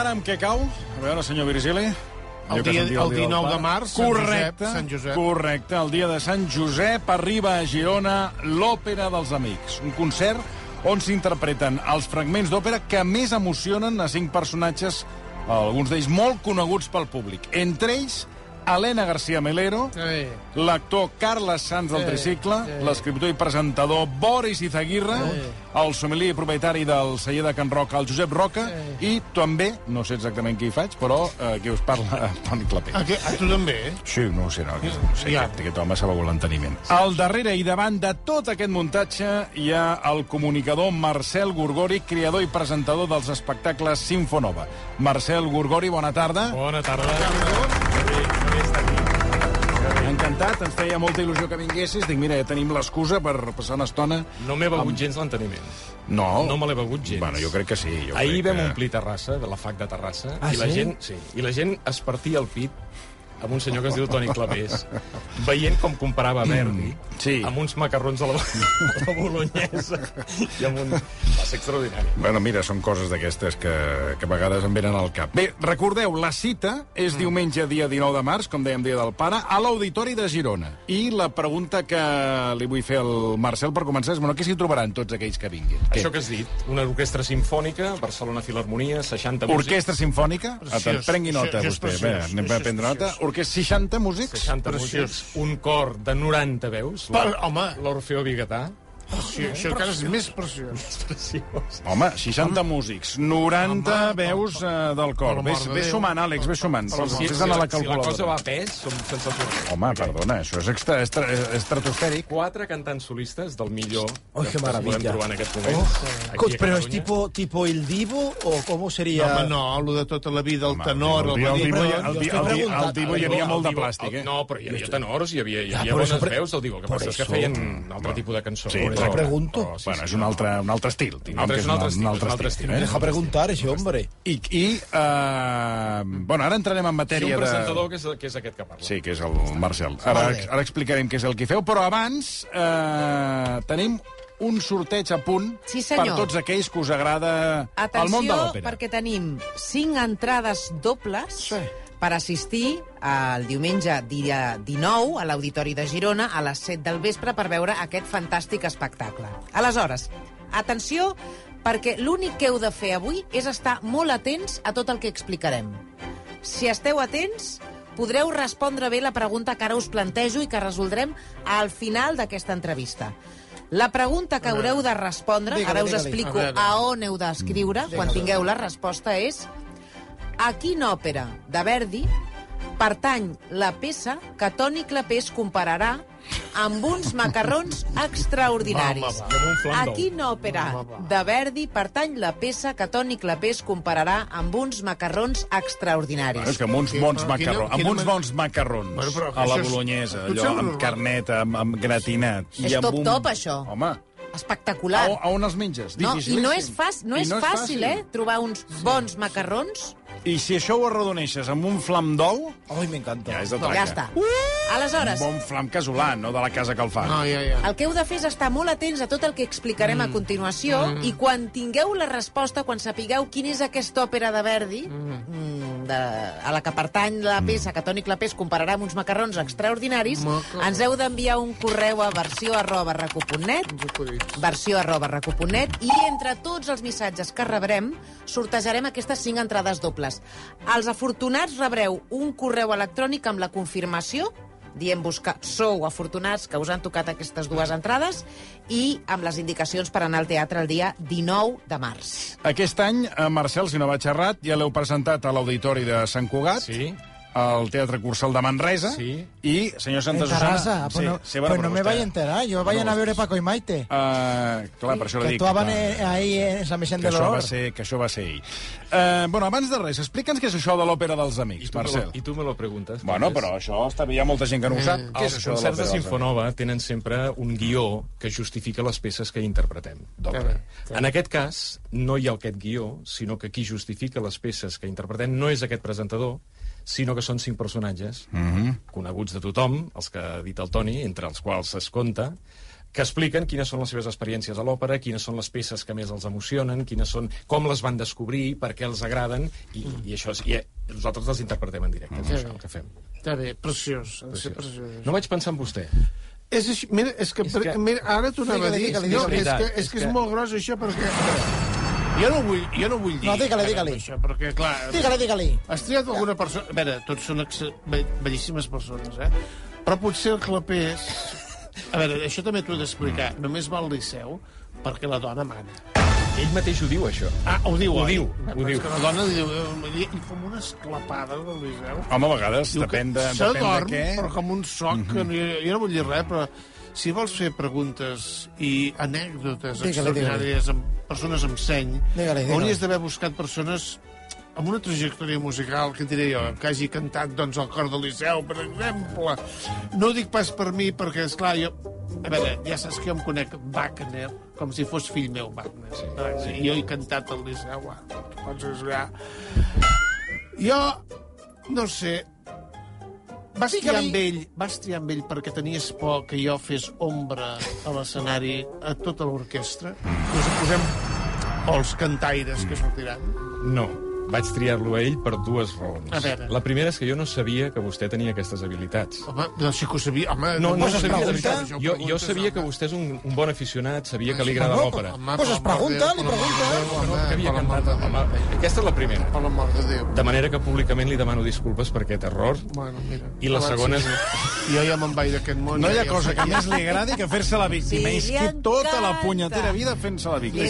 para amb què cau? A veure, senyor Virgili. El dia- el del 19 de pare. març, Sant correcte, Josep, Sant Josep. Correcte, el dia de Sant Josep arriba a Girona l'Òpera dels Amics. Un concert on s'interpreten els fragments d'òpera que més emocionen a cinc personatges, alguns d'ells molt coneguts pel públic. Entre ells, Helena García Melero, Sí. l'actor Carles Sanz del Sí, Tricicle, sí. l'escriptor i presentador Boris Izaguirre, Sí. el sommelier i propietari del celler de Can Roca, el Josep Roca, i també, no sé exactament qui hi faig, però eh, qui us parla, Toni Clapé. A, que, a tu també, eh? Sí, no ho sé, no, no sé, Ja. aquest, aquest home s'ha begut l'enteniment. Al darrere i davant de tot aquest muntatge hi ha el comunicador Marcel Gorgori, creador i presentador dels espectacles Sinfonova. Marcel Gorgori, bona tarda. Bona tarda. Que bé, Encantat, ens feia molta il·lusió que vinguessis. Dic, mira, ja tenim l'excusa per passar una estona... No m'he begut gens l'enteniment. No. No me l'he begut gens. Bueno, jo crec que sí. Jo Ahir crec vam que... omplir Terrassa, de la FAC de Terrassa, Ah, i la sí? gent, sí, i la gent es partia el pit amb un senyor que es diu Toni Clavés, veient com comparava Verdi sí. amb uns macarrons a la, a la bolognesa i amb un... Va ser extraordinari. Bueno, mira, són coses d'aquestes que, que a vegades em venen al cap. Bé, recordeu, la cita és Mm. diumenge, dia 19 de març, com dèiem, dia del pare, a l'Auditori de Girona. I la pregunta que li vull fer al Marcel per començar és, bueno, què s'hi trobaran tots aquells que vinguin? Què? Això que has dit, una orquestra sinfònica, Barcelona Filharmonia, 60 músics... Orquestra sinfònica? Preciós. Prengui nota, vostè. Bé, anem a prendre nota. preciós. Orquestra 60 músics? 60 Preciós. músics, un cor de 90 veus, Per, home, l'Orfeo Bigatà. Sí, això encara és més preciós. Preciós. Home, 60 músics, 90 Home, veus eh, del cor. Ves, ves sumant, Àlex, ves sumant. Si, si, Fes anar la si la cosa va a pes, som sensacionals. Home, perdona, això és extra, extra, estratosfèric. Quatre cantants solistes del millor Ai, que que podem trobar en aquest moment. Oh, Pero es Catalunya. tipo, tipo el divo o cómo No, sería... home, no, el de tota la vida, el Home, tenor, el, el, el, Divo, el, el, jo el, el, el. Divo hi havia molt de plàstic, eh? No, però hi havia tenors, hi havia, hi havia bones veus del Divo, que por passa és que feien un altre tipus de cançó. Sí, però- però- pregunto. però sí, Bueno, sí, és un altre, un altre estil. diguem altre- és un altre estil, un és un altre estil. eh? Deja preguntar ese hombre. I, i uh, bueno, ara entrarem en Sí, matèria un de... presentador que és, que és aquest que parla. Sí, que és el Marcel. Ara, ara explicarem què és el que feu, però abans eh, tenim un sorteig a punt Sí, senyor. per tots aquells que us agrada el món de Atenció, l'òpera. perquè tenim cinc entrades dobles Sí. Per assistir el diumenge dia 19 a l'Auditori de Girona a les 7 del vespre per veure aquest fantàstic espectacle. Aleshores, atenció, perquè l'únic que heu de fer avui és estar molt atents a tot el que explicarem. Si esteu atents, podreu respondre bé la pregunta que ara us plantejo i que resoldrem al final d'aquesta entrevista. La pregunta que haureu de respondre, ara us explico A on heu d'escriure quan tingueu la resposta, és a quina òpera de Verdi pertany la peça que Toni Clapés compararà amb uns macarrons extraordinaris. A quina òpera de Verdi pertany la peça que Toni Clapés compararà amb uns macarrons extraordinaris? És que amb uns bons quina- macarrons, amb uns bons macarrons Bueno, a la és- bolognesa, allò amb normal? carnet, amb, amb gratinat. i És amb top, un... top, això. Home, Espectacular. a, a on els menges? No, I no és, fàcil, no I és fàcil, eh? Trobar uns bons macarrons. I si això ho arrodoneixes amb un flam d'ou, Ay, me encanta. ja és de traca. Ja està. Aleshores, Un bon flam casolà, no de la casa que el fa. No, ja, ja. el que heu de fer és estar molt atents a tot el que explicarem mm. a continuació mm. i quan tingueu la resposta, quan sapigueu quina és aquesta òpera de Verdi, mm. de, a la que pertany la peça que Toni Clapés compararà amb uns macarrons extraordinaris, Macarrons. ens heu d'enviar un correu a versió arroba recu.net Uns acudits. versió arroba recu.net i entre tots els missatges que rebrem sortejarem aquestes cinc entrades dobles. Els afortunats rebreu un correu electrònic amb la confirmació dient-vos que sou afortunats que us han tocat aquestes dues entrades i amb les indicacions per anar al teatre el dia 19 de març. Aquest any, eh, Marcel, si no vaig errat, ja l'heu presentat a l'Auditori de Sant Cugat, Sí. Al Teatre Cursal de Manresa, Sí. i, senyor Santa En Susana... Tarrasa. Pues, no, sí, bueno, pues no però me a enterar. Yo vayan a ver Paco y Maite. Uh, clar, per això que dic. actuaven clar, eh, ahí en San Vicente que del això, va Olor. ser, que això va ser ahir. Uh, bueno, abans de res, explica'ns què és això de l'òpera dels I amics, me Marcel. lo, I tu me lo preguntes. Bueno, Francesc. però això està bé, hi ha molta gent que no ho sap. Què és Els això de concerts de dels Sinfonova tenen sempre un guió que justifica les peces que interpretem. d'òpera. En aquest cas, no hi ha aquest guió, sinó que qui justifica les peces que interpretem no és aquest presentador, sinó que són cinc personatges Mhm. coneguts de tothom, els que ha dit el Toni, entre els quals es compta que expliquen quines són les seves experiències a l'òpera, quines són les peces que més els emocionen, quines són, com les van descobrir, per què els agraden, i, i això és, i eh, nosaltres les interpretem en directe, és això el que fem. Està bé, preciós. Ser preciós. No vaig pensar en vostè. És així, mira, és que, És és que-. Mira, ara t'ho anava a dir. no, és, que, és, És que és molt gros això perquè... Jo no vull, jo no vull dir... No, digue-li, digue-li. Això, perquè, clar... Digue-li, digue-li. Has triat alguna persona... A veure, tots són ex... be- bellíssimes persones, eh? Però potser el clapés... A veure, això també t'ho he d'explicar. Només va al Liceu perquè la dona mana. Ell mateix ho diu, això. Ah, ho diu, Ho oi? diu, ho però és diu. Que la dona li diu... eh, Li, li fem unes clapades al Liceu. Home, a vegades Diu depèn de, se depèn de dorm, què. però com un soc, que no, jo no vull dir res, però si vols fer preguntes i anècdotes extraordinàries amb persones amb seny, hauries d'haver buscat persones amb una trajectòria musical, que diré jo, que hagi cantat doncs, al cor del Liceu, per exemple. No ho dic pas per mi, perquè, és clar jo... A veure, ja saps que jo em conec Wagner com si fos fill meu, Wagner. Sí, sí. I jo he cantat al Liceu, ah, pots esgar. Jo, no sé, vas triar amb ell, vas triar amb ell perquè tenies por que jo fes ombra a l'escenari a tota l'orquestra? Us posem els cantaires que sortiran? No, vaig triar-lo a ell per dues raons. A veure. La primera és que jo no sabia que vostè tenia aquestes habilitats. Home, no sé que ho sabia. Home, No, no, ho sabia, de veritat. Jo, jo sabia que vostè és un, un bon aficionat, sabia que li agrada home, l'òpera. Pues es pregunta, li pregunta. No, que havia cantat. Home, aquesta és la primera. Per l'amor de Déu. De manera que públicament li demano disculpes per aquest error. Bueno, mira. I la segona és-. Jo ja me'n vaig d'aquest món. No hi ha cosa que més li agradi que fer-se la víctima. Sí, és que tota la punyetera vida fent-se la víctima.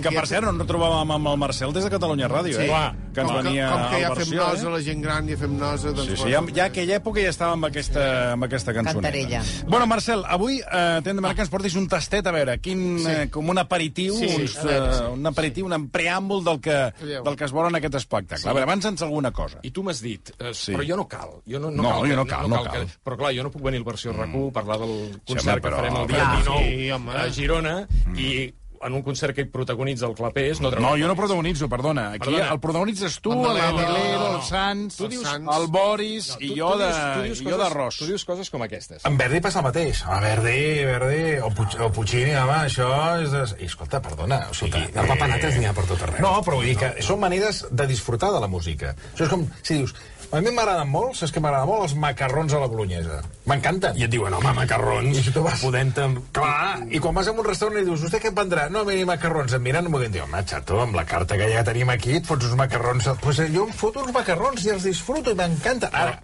Que, per cert, no trobàvem amb el Marcel des de Catalunya Ràdio, Sí. eh? Clar, que ens com, venia que, com que ja al fem versió, nosa, eh? la gent gran ja fem nosa, doncs... Sí, sí, ja, ja aquella època ja estava amb aquesta, amb aquesta cançoneta. Cantarella. Bueno, Marcel, avui eh, t'hem demanat que ens portis un tastet, a veure, quin, Sí. eh, com un aperitiu, Sí, uns, veure, sí. eh, un aperitiu, un preàmbul del que, del que es vol en aquest espectacle. A veure, avança'ns alguna cosa. I tu m'has dit, eh, Sí. però jo no cal. Jo no, no, No, cal, jo no cal, no cal. Que, però clar, jo no puc venir al versió RAC1 parlar del concert home, que però- farem el dia Clar. 19 Sí, home. a Girona i en un concert que protagonitza el Clapés... No, No, jo no protagonitzo, perdona. Aquí Perdona. el protagonitzes tu, El Melero, l'Amelero, no, el Sans, tu dius- el Boris i jo de, i jo d'arròs. Tu dius coses com aquestes. En Verdi passa el mateix. Home, Verdi, Verdi, o, Puig, o Puccini, home, això és... De... I, escolta, perdona, o sigui... De papanates n'hi ha per tot arreu. No, però vull dir que són maneres de disfrutar de la música. Això és com si dius... A mi m'agraden molt, saps que m'agraden molt els macarrons a la bolognesa. M'encanten. I et diuen, home, macarrons, I si tu vas... podent... Clar, i quan vas a un restaurant i dius, vostè què prendrà? No, miri, macarrons. Em miren, m'ho diuen, home, xato, amb la carta que ja tenim aquí, et fots uns macarrons. Doncs pues jo em foto uns macarrons i els disfruto i m'encanten. Ara,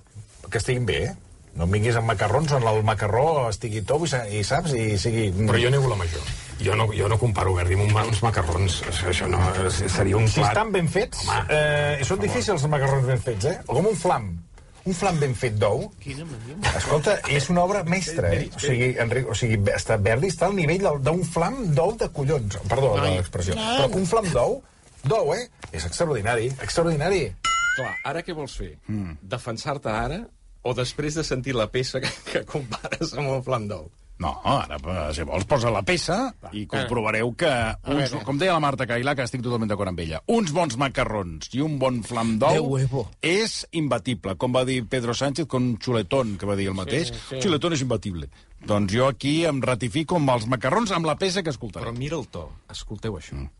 que estiguin bé, eh? No em vinguis amb macarrons on el macarró estigui tou i, i saps? I sigui... Però jo nego la major. Jo no, jo no comparo Verdi amb un- uns macarrons. Això, això no, seria un Si plat... estan ben fets, eh, són difícils els macarrons ben fets, eh? O com un flam. Un flam ben fet d'ou. Escolta, és una obra mestra, eh? O sigui, Enric, o sigui està, Verdi està al nivell d'un flam d'ou de collons. Perdó, de l'expressió. Però que un flam d'ou, d'ou, eh? És extraordinari, extraordinari. Clar, ara què vols fer? Mm. Defensar-te ara o després de sentir la peça que, que compares amb un flam d'ou? No, ara, eh, si vols, posa la peça i comprovareu que, uns, com deia la Marta Cailà, que estic totalment d'acord amb ella, uns bons macarrons i un bon flam d'ou és imbatible. Com va dir Pedro Sánchez con un xuletón, que va dir el mateix. Sí, Xuletón és imbatible. Doncs jo aquí em ratifico amb els macarrons, amb la peça que escoltaré. Però mira el to. Escolteu això. Mm.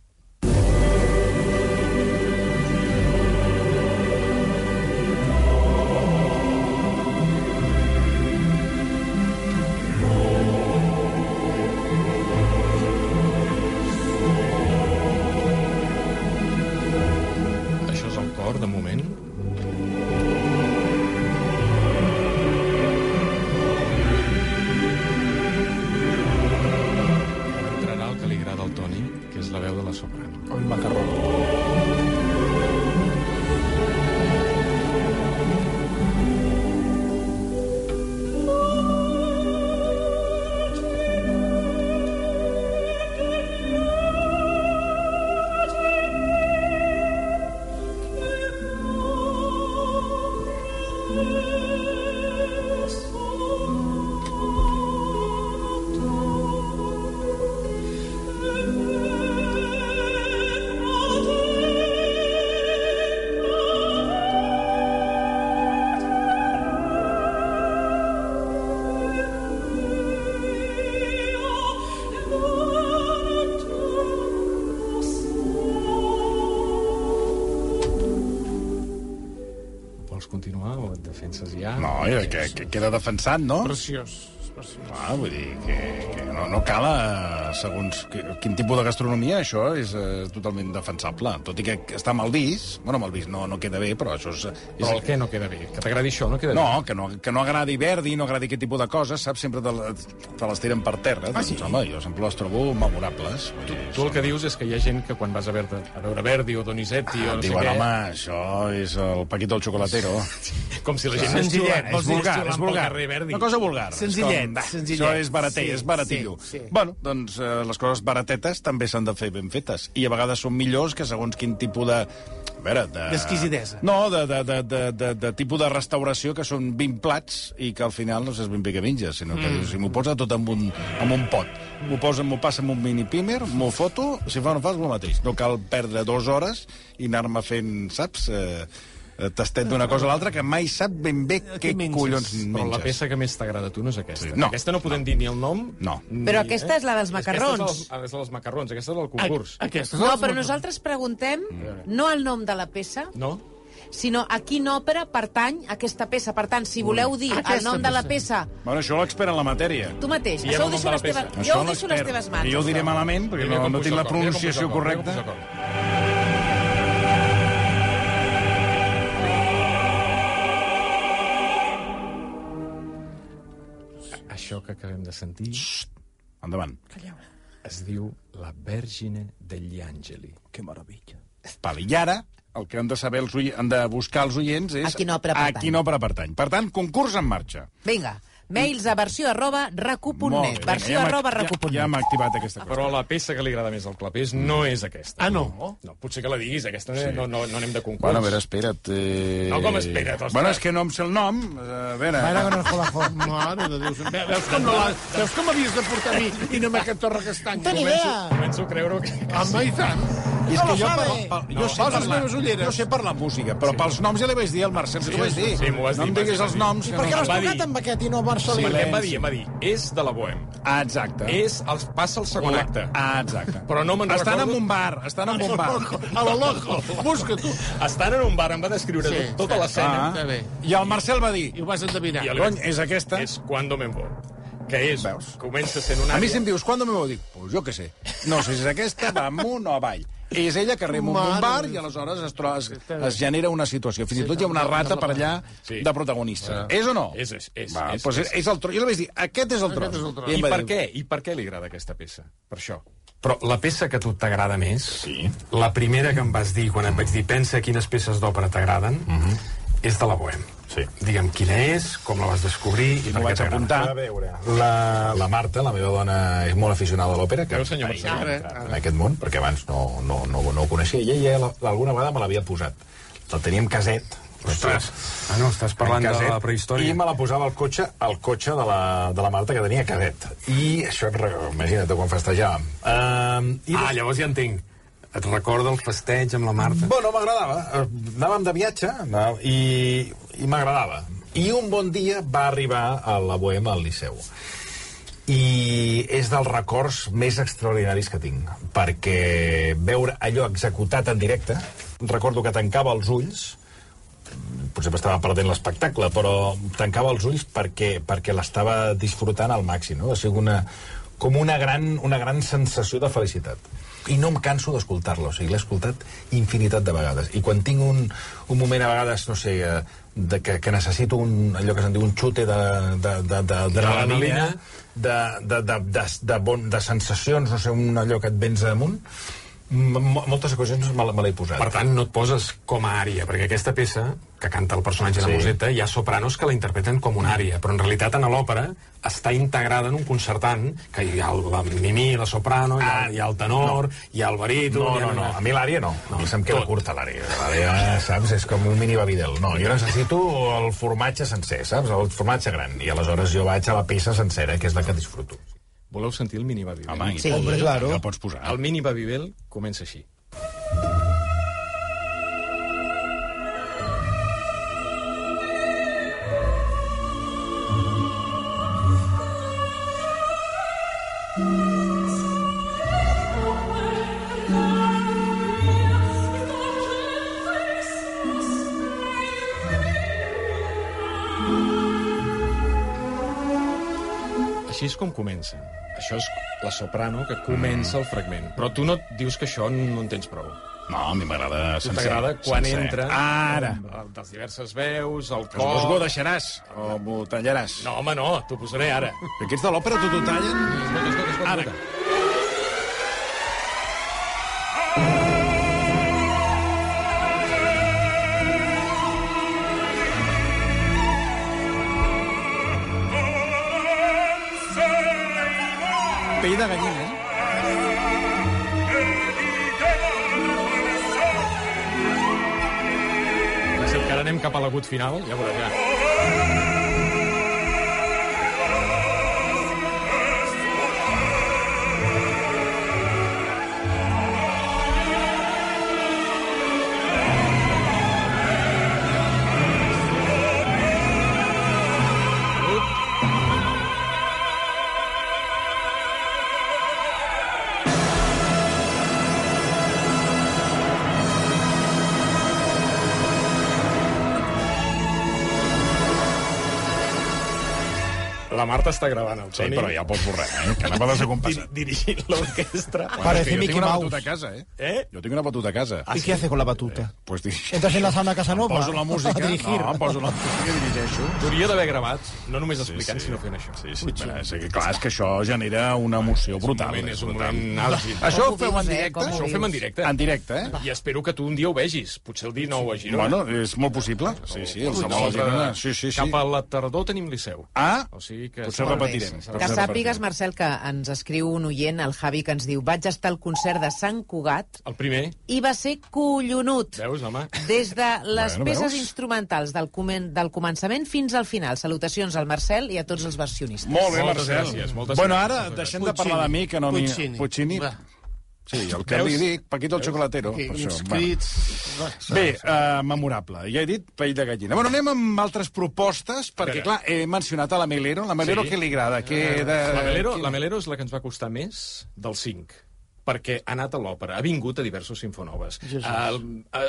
Defenses ja. No, i que, que queda defensat, no? Preciós. és preciós. Ah, vull dir que, que no, no cal, eh, segons qui- quin tipus de gastronomia, això és eh, totalment defensable. Tot i que està mal vist, bueno, mal vist, no, no queda bé, però això és... és Però el què no queda bé? Que t'agradi això no queda bé? No, que no, que no agradi Verdi, no agradi aquest tipus de coses, saps? Sempre te, te les tiren per terra. Ah, doncs, home, jo sempre les trobo memorables. Dir, Tu el que dius és que hi ha gent que quan vas a veure, a veure Verdi o Donizetti o no sé Diuen, què... home, això és el Paquito el xocolatero. Com si la gent Senzillet, és vulgar, és vulgar. Una cosa vulgar. Senzillet, És com, bah, senzillet. Això és barater, Sí, és baratillo. sí, sí. Bueno, doncs eh, les coses baratetes també s'han de fer ben fetes. I a vegades són millors que segons quin tipus de... A veure, de... D'exquisidesa. No, de, de, de, de, de, de tipus de restauració que són 20 plats i que al final no saps ben bé què menges, sinó que mm. si m'ho posa tot en un, en un pot. M'ho posa, m'ho passa en un mini pimer, m'ho foto, si fa o no fa és el mateix. No cal perdre dues hores i anar-me fent, saps, eh, tastet d'una cosa a l'altra, que mai sap ben bé què menges? collons Però menges. la peça que més t'agrada a tu no és aquesta. Sí. No. Aquesta no podem dir ni el nom... No. Ni, Però aquesta és la dels macarrons. Aquesta és, el, és dels macarrons, aquesta és del concurs. Aquesta és No, la- però nosaltres preguntem no el nom de la peça, No? sinó a quina òpera pertany aquesta peça. Per tant, si voleu dir el Aquesta nom de la peça. peça, Bueno, això l'expert en la matèria. tu mateix, això el ho deixo de a la les teves, peça. jo ho deixo a les teves mans. Jo ho diré malament, perquè no, no tinc la el pronunciació el cor, mira com correcta. Això que acabem de sentir Endavant. es diu La Vergine degli Angeli. Que meravella. Ara, el que han de saber els oients, han de buscar els oients és... A quina òpera A pertany. quina òpera pertany. Per tant, concurs en marxa. Vinga, mails a versió arroba recu.net. Versió ja m'ha- arroba ja, recu.net. ja m'ha activat aquesta cosa. Però la peça que li agrada més al clapés no és aquesta. Ah, no? No, potser que la diguis, aquesta sí. no, no, no anem de concurs. Bueno, a veure, espera't. Eh... No, com espera't, ostres. Bueno, és que no em sé el nom. Eh, A veure... Con el jolajo. Mare de Déu. Ve- Veus com, no veus com m'havies de portar a mi i no amb aquest torre castany? No té ni idea. Començo a creure que... Home, i tant. I és No que jo, sabe. per, per, jo, No, sé meves ulleres. jo sé parlar música, però pels noms ja li vaig dir al Marcel que t'ho vaig dir. sí, m'ho vas no dir, em diguis els noms. I per què no... l'has tocat amb aquest i no amb Sí, perquè em va dir, em va dir, és de la Bohem. Ah, exacte. És el, passa el segon acte. Ah, exacte. Però no me'n Estan recordo- en un bar, estan en un bar. A la loco. Busca tu. Estan en un bar, em va descriure Sí, sí, tota sí, l'escena. Bé. I el Marcel va dir, I ho vas endevinar. I el- cony, és aquesta? És Cuando me voy. Que és, Veus? comença sent una A mi àrea... si em dius, quan me ho dic? Pues jo què sé. No sé si és aquesta, va amunt o avall. És ella que a un bar i aleshores es, troba, es, es genera una situació. Fins i tot hi ha una rata per allà Sí. de protagonista. És o no? És, és, és, Va, és, doncs és, és el tros. Jo li vaig dir, aquest és el tros. és el tros. I, I em per dir, què? I per què li agrada aquesta peça? Per això. Però la peça que a tu t'agrada més, sí. la primera que em vas dir quan et vaig dir pensa quines peces d'òpera t'agraden, és de la Bohem. Sí. Digue'm quina és, com la vas descobrir i per què vaig t'agrada. apuntar. A veure, la, la Marta, la meva dona, és molt aficionada a l'òpera, que Veu, senyor Marcel? ara, en aquest món, perquè abans no, no, no, no ho coneixia, i ella la- alguna vegada me l'havia posat. La tenia en caset. Ostres, ah, no, estàs parlant en de caset, la prehistòria. I me la posava al cotxe, al cotxe de la, de la Marta, que tenia caset. I això, imagina't quan festejàvem. Uh, i Ah, llavors ja entenc. Et recorda el festeig amb la Marta? Bueno, m'agradava. Eh, Anàvem de viatge anàvem, i, i m'agradava. I un bon dia va arribar a la Bohema al Liceu. I és dels records més extraordinaris que tinc, perquè veure allò executat en directe, recordo que tancava els ulls, potser m'estava perdent l'espectacle, però tancava els ulls perquè, perquè l'estava disfrutant al màxim, no? O sigui, una, com una gran, una gran sensació de felicitat. I no em canso d'escoltar-lo, o sigui, l'he escoltat infinitat de vegades. I quan tinc un, un moment, a vegades, no sé, eh, de que, que necessito un, allò que se'n diu un xute de, de, de, de, de, de, de, de, de, bon, de sensacions, no sé, un allò que et vens amunt, M m- moltes ocasions me, me l'he posat. Per tant, no et poses com a ària, perquè aquesta peça, que canta el personatge de Sí. Musetta, hi ha sopranos que la interpreten com una ària, però en realitat en l'òpera està integrada en un concertant, que hi ha el, la mimí, la soprano, hi ha, Ah, hi ha el tenor, no. hi ha el baríton... No, no, no. A mi l'àrea no. no. A mi se'm queda Tot. curta l'àrea. L'àrea, saps, és com un mini babidel. No, jo necessito el formatge sencer, saps? El formatge gran. I aleshores jo vaig a la peça sencera, que és la que disfruto. Voleu sentir el mini Babibel? Home, Sí. Hombre, claro. Ja el pots posar. El mini Babibel comença així. Així és com comença. Això és la soprano que comença el fragment. Però tu no et dius que això no en tens prou. No, a mi m'agrada sencer. t'agrada quan sencer. entra... Ara! Les diverses veus, el Que suposo que ho cor... deixaràs, o m'ho tallaràs. No, home, no, t'ho posaré ara. Que aquests de l'òpera tot ho tallen? Escolta, escolta, escolta. Ara. escolta. rebut final, ja veurà ja. La Marta està gravant el Sí, Toni. però ja pots borrar, eh? Que anava desacompassat. Di dirigint l'orquestra. Parece jo Mickey tinc una Mouse. batuta a casa, eh? Eh? Jo tinc una batuta a casa. ¿Y qué hace con la batuta? Pues dirigir. ¿Entras en la sauna Casanova? Poso la música. A dirigir. No, poso la música i dirigeixo. T'hauria d'haver gravat, no només explicant, sí. sinó fent això. Sí, sí, però, és que, clar, és que això genera una emoció brutal. moment, és un moment àlgid. Això ho feu en eh? directe? Això ho fem en directe. En directe, eh? I espero que tu un dia ho vegis. Potser el dia 9 a Girona. Bueno, és molt possible. Sí, sí, el Samuel Nosaltres, Girona. Sí, sí, sí. Cap a la tardor tenim Liceu. Ah, O sigui que... potser repetirem. Que Potser sàpigues. Marcel, que ens escriu un oient, el Javi, que ens diu vaig estar al concert de Sant Cugat El primer, i va ser collonut. veus, home? Des de les Bueno, peces veus? instrumentals del, comen del començament fins al final. Salutacions al Marcel i a tots els versionistes. Molt bé, Moltes Marcel. gràcies, moltes bueno, ara, moltes deixem de parlar de mi, que no. Puccini. Puccini. Va. Sí, el que Veus? li dic, Paquito el per uns això. Bueno. Bé, uh, memorable. Ja he dit pell de gallina. Bueno, anem amb altres propostes, perquè, Espera. clar, he mencionat a la Melero. La Melero Sí. què li agrada? Què de... La Melero, la Melero és la que ens va costar més del 5 perquè ha anat a l'òpera, ha vingut a diversos sinfonoves. Uh, uh,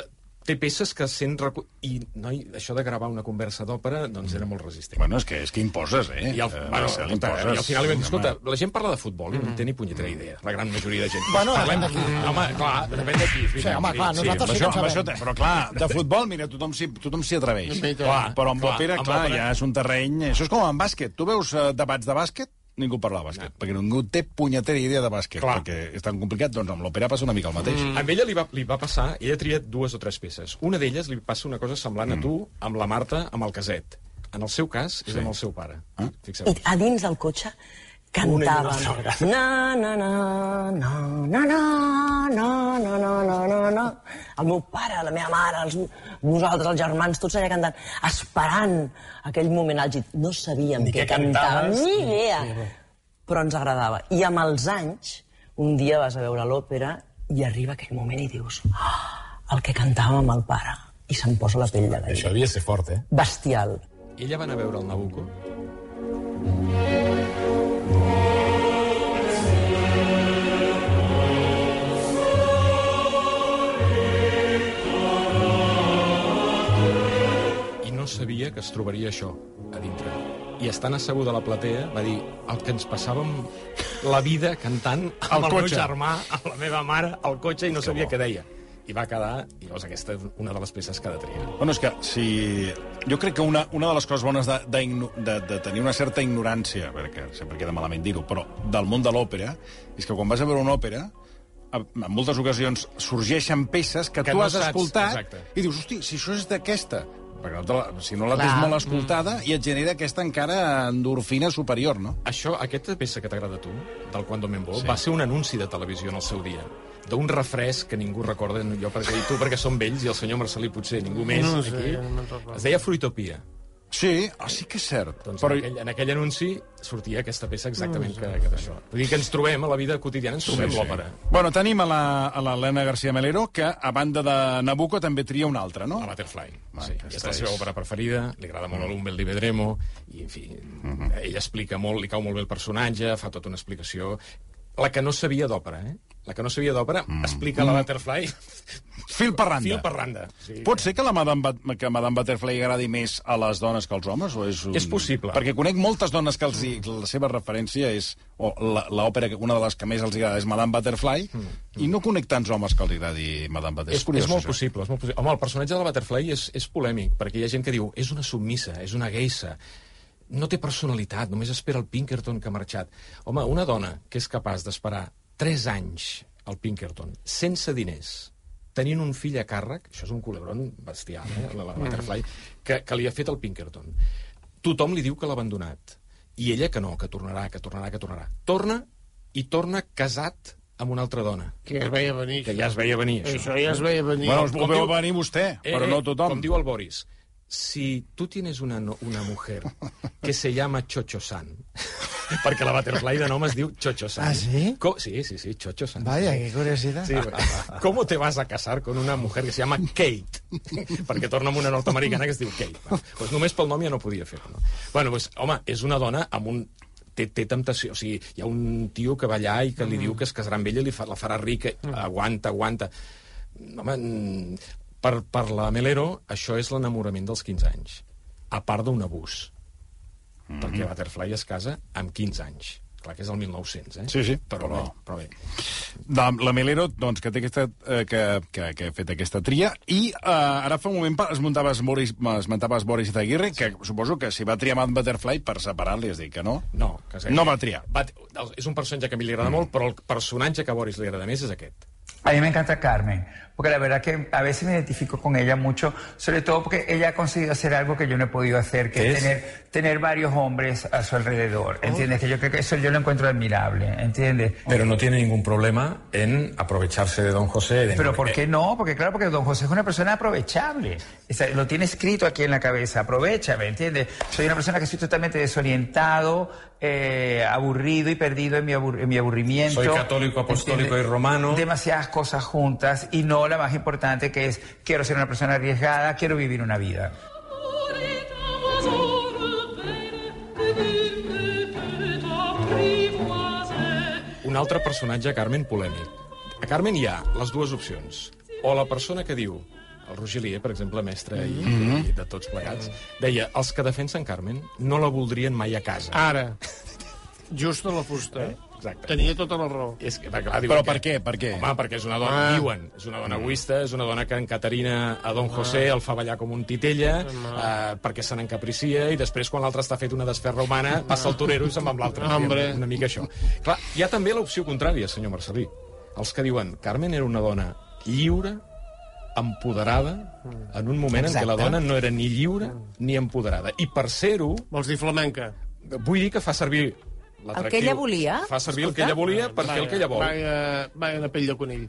té peces que sent... Recu... I, noi, això de gravar una conversa d'òpera, doncs era molt resistent. Bueno, és que, és que imposes, eh? I al, Eh, bueno, Marcel, escolta, imposes. i al final li vam dir, escolta, la gent parla de futbol i no en té ni punyetera idea, la gran majoria de gent. Bueno, Parlem depèn d'aquí. Home, clar, depèn d'aquí. Sí, home, clar, sí. nosaltres Amb sí que això, en això, sabem. té- però clar, de futbol, mira, tothom s'hi tothom s'hi atreveix. Clar, però amb clar, òpera, amb clar, ja és un terreny... Això és com amb bàsquet. Tu veus uh, debats de bàsquet? Ningú parla de bàsquet, perquè ningú té punyetera idea de bàsquet, Clar. perquè és tan complicat. Doncs amb l'òpera passa una mica el mateix. Mm. Amb ella li va, li va passar, ella ha triat dues o tres peces. Una d'elles li passa una cosa semblant a tu, amb la Marta, amb el caset. En el seu cas, és amb el seu pare. Ah. Fixeu. I a dins del cotxe cantàvem na na na na na na na na na na na na el meu pare, la meva mare, els, nosaltres, els germans, tots allà cantant, esperant aquell moment àlgid. No sabíem Ni què cantàvem, ni ni- idea. Però ens agradava. I amb els anys, un dia vas a veure l'òpera i arriba aquell moment i dius "Ah, el que cantàvem amb el pare. I se'm posa la pell de Això gallina. devia ser fort, eh? Bestial. Ella va anar a veure el Nabucco i sabia que es trobaria això a dintre. I estant assegut a la platea va dir el que ens passàvem la vida cantant amb Al el meu cotxe. germà, amb la meva mare, al cotxe i no sabia bo. què deia. I va quedar, i llavors aquesta és una de les peces que ha de triar. Bueno, és que si... Jo crec que una, una de les coses bones de, de, de, de tenir una certa ignorància, perquè sempre queda malament dir-ho, però del món de l'òpera, és que quan vas a veure una òpera, a- en moltes ocasions sorgeixen peces que, Que tu no has saps, escoltat exacte. i dius, hosti, si això és d'aquesta, perquè no la, si no la Clar. tens molt escoltada i et genera aquesta encara endorfina superior, no? Això, aquesta peça que t'agrada a tu, del Quando Men Vol, sí. va ser un anunci de televisió en el seu dia d'un refresc que ningú recorda, jo perquè, i tu perquè som vells i el senyor Marcelí potser ningú més No sé, aquí, no es deia Fruitopia. Sí, ah, sí que és cert. Doncs però, en, aquell, en aquell anunci sortia aquesta peça exactament que, que d'això. Vull dir que ens trobem a la vida quotidiana, ens trobem sí, l'òpera. Bueno, tenim a l'Helena García Melero, que a banda de Nabucco també tria una altra, no? La Butterfly. Va, sí, aquesta és la és- seva òpera preferida, li agrada molt a l'Umbel di Vedremo, i, en fi, ell explica molt, li cau molt bé el personatge, fa tota una explicació. La que no sabia d'òpera, eh? La que no sabia d'òpera, explica la Butterfly Fil per randa. fil per randa. Sí, Pot ser que la Madame, que Madame Butterfly agradi més a les dones que als homes? O és, un... És possible. Perquè conec moltes dones que els, la seva referència és... O l'òpera, que una de les que més els agrada és Madame Butterfly, mm. i no conec tants homes que els agradi Madame Butterfly. És, curiós, és molt això. possible, és molt possible. Home, el personatge de la Butterfly és, és polèmic, perquè hi ha gent que diu és una submissa, és una geissa, no té personalitat, només espera el Pinkerton que ha marxat. Home, una dona que és capaç d'esperar 3 anys al Pinkerton, sense diners, tenint un fill a càrrec, això és un culebron bestial, eh, la, la Butterfly, que, que li ha fet el Pinkerton. Tothom li diu que l'ha abandonat. I ella que no, que tornarà, que tornarà, que tornarà. Torna i torna casat amb una altra dona. Que es veia venir. Que ja es veia venir, això. Això ja es veia venir. Bueno, ho Com veu venir vostè, Eh, però eh, no tothom. Com diu el Boris, si tú tienes una, una mujer que se llama Chocho-san, perquè la Butterfly de nom es diu Chocho-san. ¿Ah, sí? Co- sí, sí, sí, Chocho-san. Vaya, sí. qué curiosidad. Sí. ¿Cómo te vas a casar con una mujer que se llama Kate? Perquè torna amb una nord-americana que es diu Kate. Bueno, pues només pel nom ja no podia fer-ho. No? Bueno, pues, home, és una dona amb un té, té temptació. O sigui, hi ha un tio que va allà i que li diu que es casarà amb ella i li fa, la farà rica. Aguanta, aguanta. Home, mm, per, per la Melero, això és l'enamorament dels 15 anys. A part d'un abús. Perquè Butterfly es casa amb 15 anys. Clar que és el 1900, eh? Sí, sí, Però, però- bé, però bé. La, la Melero, doncs, que, té aquesta, eh, que, que, que ha fet aquesta tria, i eh, ara fa un moment pa- esmentaves Boris, esmentaves Boris Izaguirre, que suposo que si va triar Mad Butterfly per separar-li, has dit que no? No, que No va triar. Va, és un personatge que a mi li agrada molt, però el personatge que a Boris li agrada més és aquest. A mí me encanta Carmen, porque la verdad que a veces me identifico con ella mucho, sobre todo porque ella ha conseguido hacer algo que yo no he podido hacer, que ¿Qué es tener, tener varios hombres a su alrededor, ¿entiendes? Que yo creo que eso yo lo encuentro admirable, ¿entiendes? Pero no tiene ningún problema en aprovecharse de don José. de- Pero ¿por qué no? Porque claro, porque don José es una persona aprovechable. O sea, lo tiene escrito aquí en la cabeza. Aprovechame, ¿entiendes? Soy una persona que estoy totalmente desorientado, eh, aburrido y perdido en mi, abur- en mi aburrimiento. Soy católico, apostólico ¿entiendes? y romano. Demasiadas cosas juntas y no la más importante que es quiero ser una persona arriesgada, quiero vivir una vida. Un altre personatge, Carmen, polèmic. A Carmen hi ha les dues opcions. O la persona que diu, el Rogelier, per exemple, mestre i, i de tots plegats, deia, els que defensen Carmen no la voldrien mai a casa. Ara. Just a la fusta. Exacte. Tenia tota la raó. És que, clar, Però que- per què? Per què? Home, perquè és una dona, Ah. diuen, és una dona egoista, és una dona que encaterina a Don José, el fa ballar com un titella, eh, perquè se n'encapricia, i després, quan l'altre està fet una desferra humana, passa el torero i se'n va amb l'altre. Hombre. Una mica això. Clar, hi ha també l'opció contrària, senyor Marcelí. Els que diuen, Carmen era una dona lliure, empoderada, en un moment en què la Exacte. dona no era ni lliure ni empoderada. I per ser-ho, Vols dir flamenca? vull dir que fa servir l'atractiu. El que ella volia? Fa servir el que Escolta. ella volia per fer el que ella vol. Vaja, vaja una pell de conill.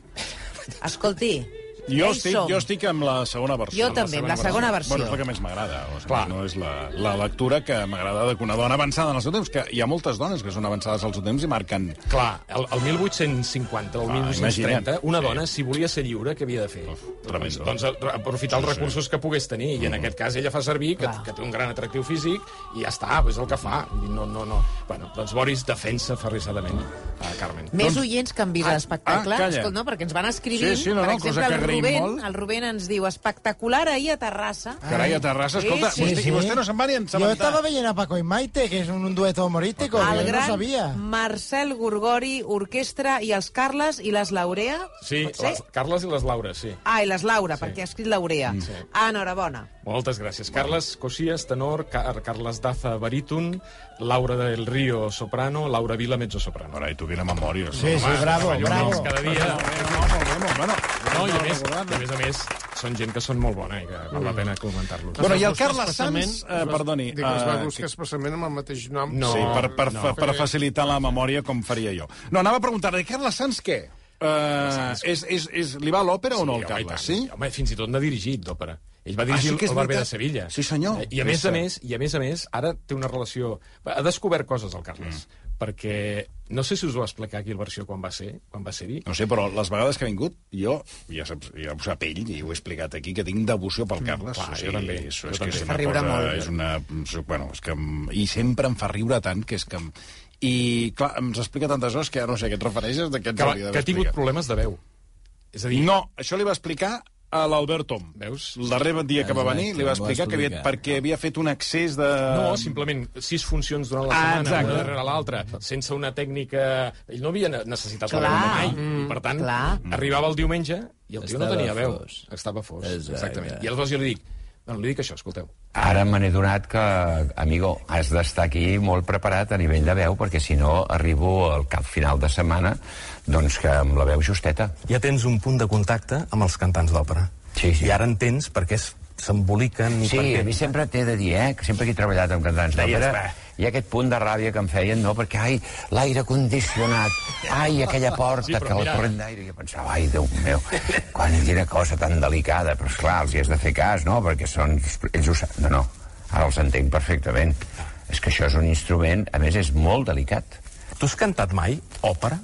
Escolti, Jo estic, som. jo estic amb la segona versió. Jo també, amb la segona versió. Bueno, és la que més m'agrada. O sigui, Clar. no és la, la lectura que m'agrada de que una dona avançada en el seu temps, que hi ha moltes dones que són avançades al seu temps i marquen... Clar, el, el 1850, el Clar, 1830, imagina't. una Sí. dona, si volia ser lliure, què havia de fer? tremendo. Doncs, doncs aprofitar els recursos que pogués tenir, i en aquest cas ella fa servir que, Clar. que té un gran atractiu físic, i ja està, és el que fa. No, no, no. Bueno, doncs Boris defensa ferrissadament a Carmen. Més Doncs- oients que han vist Ah, l'espectacle, ah, calla. No, perquè ens van escrivint, Sí, sí, no, per no, exemple, cosa que Rubén, molt. el Rubén ens diu espectacular ahir a Terrassa. Carai, a Terrassa, escolta, Sí, vostè, sí. i vostè no se'n va ni Yo ensabentar. estaba veient a Paco y Maite, que es un, un dueto humorístico, El yo no gran sabía. Marcel Gorgori, orquestra, i els Carles i les Laurea. Sí, les, Carles i les Laures, sí. Ah, i les Laura, perquè ha escrit Laurea. Mm. Sí. Ah, enhorabona. Moltes gràcies. Carles Cosías, tenor, Car Carles Daza, baríton, Laura del Río, soprano, Laura Vila, mezzo-soprano. Carai, tu quina memòria. Sí, sí, bravo, bravo. cada dia. Bueno, bueno, No, i a més, i a més a més, són gent que són molt bona i que val la pena comentar-los. Bueno, i el Carles Sanz, eh, perdoni, Dic, es va eh, buscar expressament amb el mateix nom. No. sí, per, per, no. no, per facilitar la memòria com faria jo. No, anava a preguntar-li, Carles Sanz què? Uh, és, és, és, li va l'òpera o no, el home. Carles? Sí? Home, fins i tot n'ha dirigit d'òpera. Ell va dirigir Ah, sí que és el Barber de. Sevilla. Sí, senyor. Eh, I a més a Sí. més, i a més a més, ara té una relació... Ha descobert coses, el Carles, Mm. Perquè no sé si us ho va explicar aquí el versió quan va ser, quan va ser-hi. No sé, però les vegades que ha vingut, jo, ja, saps, ja ho sap ell, i ho he explicat aquí, que tinc devoció pel Carles. clar, o sigui, jo també, És, jo és, també. que és Fa una riure cosa, molt. És una, bueno, és que, I sempre em fa riure tant, que és que... i, clar, ens explica tantes coses que ja no sé a què et refereixes, de què ens Que, hauria que ha tingut problemes de veu. És a dir, No, això li va explicar a l'Albert Tom. Veus? El darrer dia que va venir li va explicar que havia, perquè havia fet un excés de... No, simplement sis funcions durant la Ah, setmana, exacte. una darrere l'altra, sense una tècnica... Ell no havia ne- necessitat la Clar. veu mai. I, per tant, Clar. arribava el diumenge i el tio no tenia veu. fos. Estava fos, Exacte. exactament. I aleshores jo li dic, li dic això, escolteu. Ara me n'he donat que, amigo, has d'estar aquí molt preparat a nivell de veu, perquè si no arribo al cap final de setmana doncs que amb la veu justeta. ja tens un punt de contacte amb els cantants d'òpera. Sí, sí. I ara entens per què es- s'emboliquen Sí, per què... a mi sempre t'he de dir, eh, que sempre que he treballat amb cantants d'òpera, hi ha aquest punt de ràbia que em feien, no? Perquè, ai, l'aire condicionat, ai, aquella porta, Sí, que el mira- corrent d'aire... Jo pensava, ai, Déu meu, quan quina cosa tan delicada. Però, esclar, els hi has de fer cas, no? Perquè són... Ells ho saben. No, no, ara els entenc perfectament. És que això és un instrument, a més, és molt delicat. Tu has cantat mai òpera?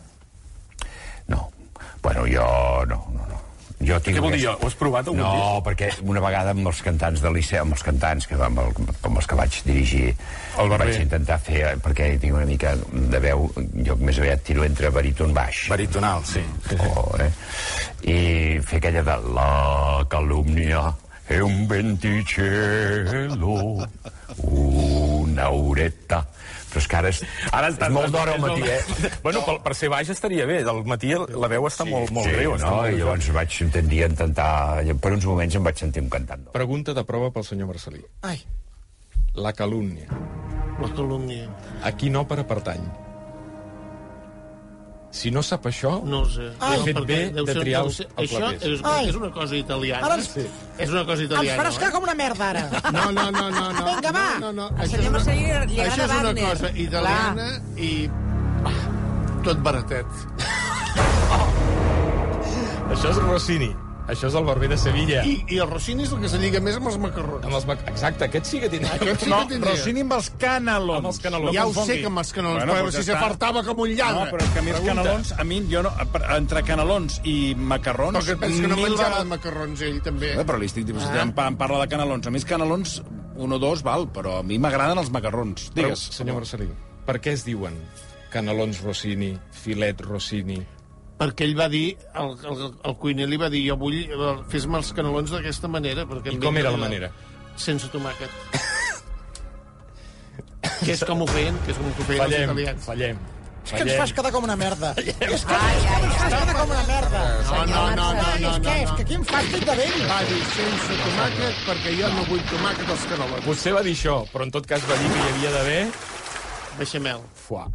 No. Bueno, jo no, no, no. Jo tinc Què vol dir? Ho has provat algun No, perquè una vegada amb els cantants del Liceu, amb els cantants que, amb, el, amb els que vaig dirigir, El Barber. vaig intentar fer, perquè tinc una mica de veu, jo més aviat tiro entre baríton baix. Baritonal, sí. Oh, eh? I fer aquella de la calumnia è un venticello, una oretta. Però és que ara és, Ara és molt d'hora al matí, eh? Bueno, per, per ser baix estaria bé. Del matí la veu està molt, molt sí, greu. no? molt I llavors vaig intentar, intentar... Per uns moments em vaig sentir un cantant. Pregunta de prova pel senyor Marcelí. Ai, La calúmnia. la calúmnia. A quina òpera pertany? Si no sap això, No ho sé. Ai. No, Fet bé de ser- triar el- el Això és, és una cosa italiana. Ara ens- Sí. És una cosa Ens italiana. faràs cagar com una merda, ara. eh? No, no, no, no. no Vinga, va. No, no, no. Això una- Això és una cosa italiana i... ah, Tot baratet. això és Rossini. Això és el barber de Sevilla. I, I el Rossini és el que se lliga més amb els macarrons. Amb els mac... Exacte, aquest sí que tindria... Aquest sí No, que tindria. Rossini amb els canelons. Amb els canelons. Ja ho sé que amb els canelons, Bueno, però si ja està. s'afartava com un lladre. No, però és que a mi els Pregunta. canelons, a mi, jo no, entre canelons i macarrons... Perquè et penses que no menjava vegades- macarrons ell, també. Eh, però li estic dient, Ah. em, pa- em parla de canelons. A mi els canelons, un o dos, val, però a mi m'agraden els macarrons. Però, Digues. senyor Marcelí, per què es diuen canelons Rossini, filet Rossini? Perquè ell va dir, el, el, el cuiner li va dir, jo vull, eh, fes-me els canelons d'aquesta manera. Perquè I com era la manera? Sense tomàquet. que és com ho feien, que és com ho feien els Fallem, italians. fallem. És que ens fas quedar com una merda. És que, és que Ai, ai, ens fas quedar com una merda. No, no, no, no, no, És que, és que quin fàstic de vell. Va dir sense tomàquet perquè jo no vull tomàquet als canelons. Potser va dir això, però en tot cas va dir que hi havia d'haver... Beixamel. Foie.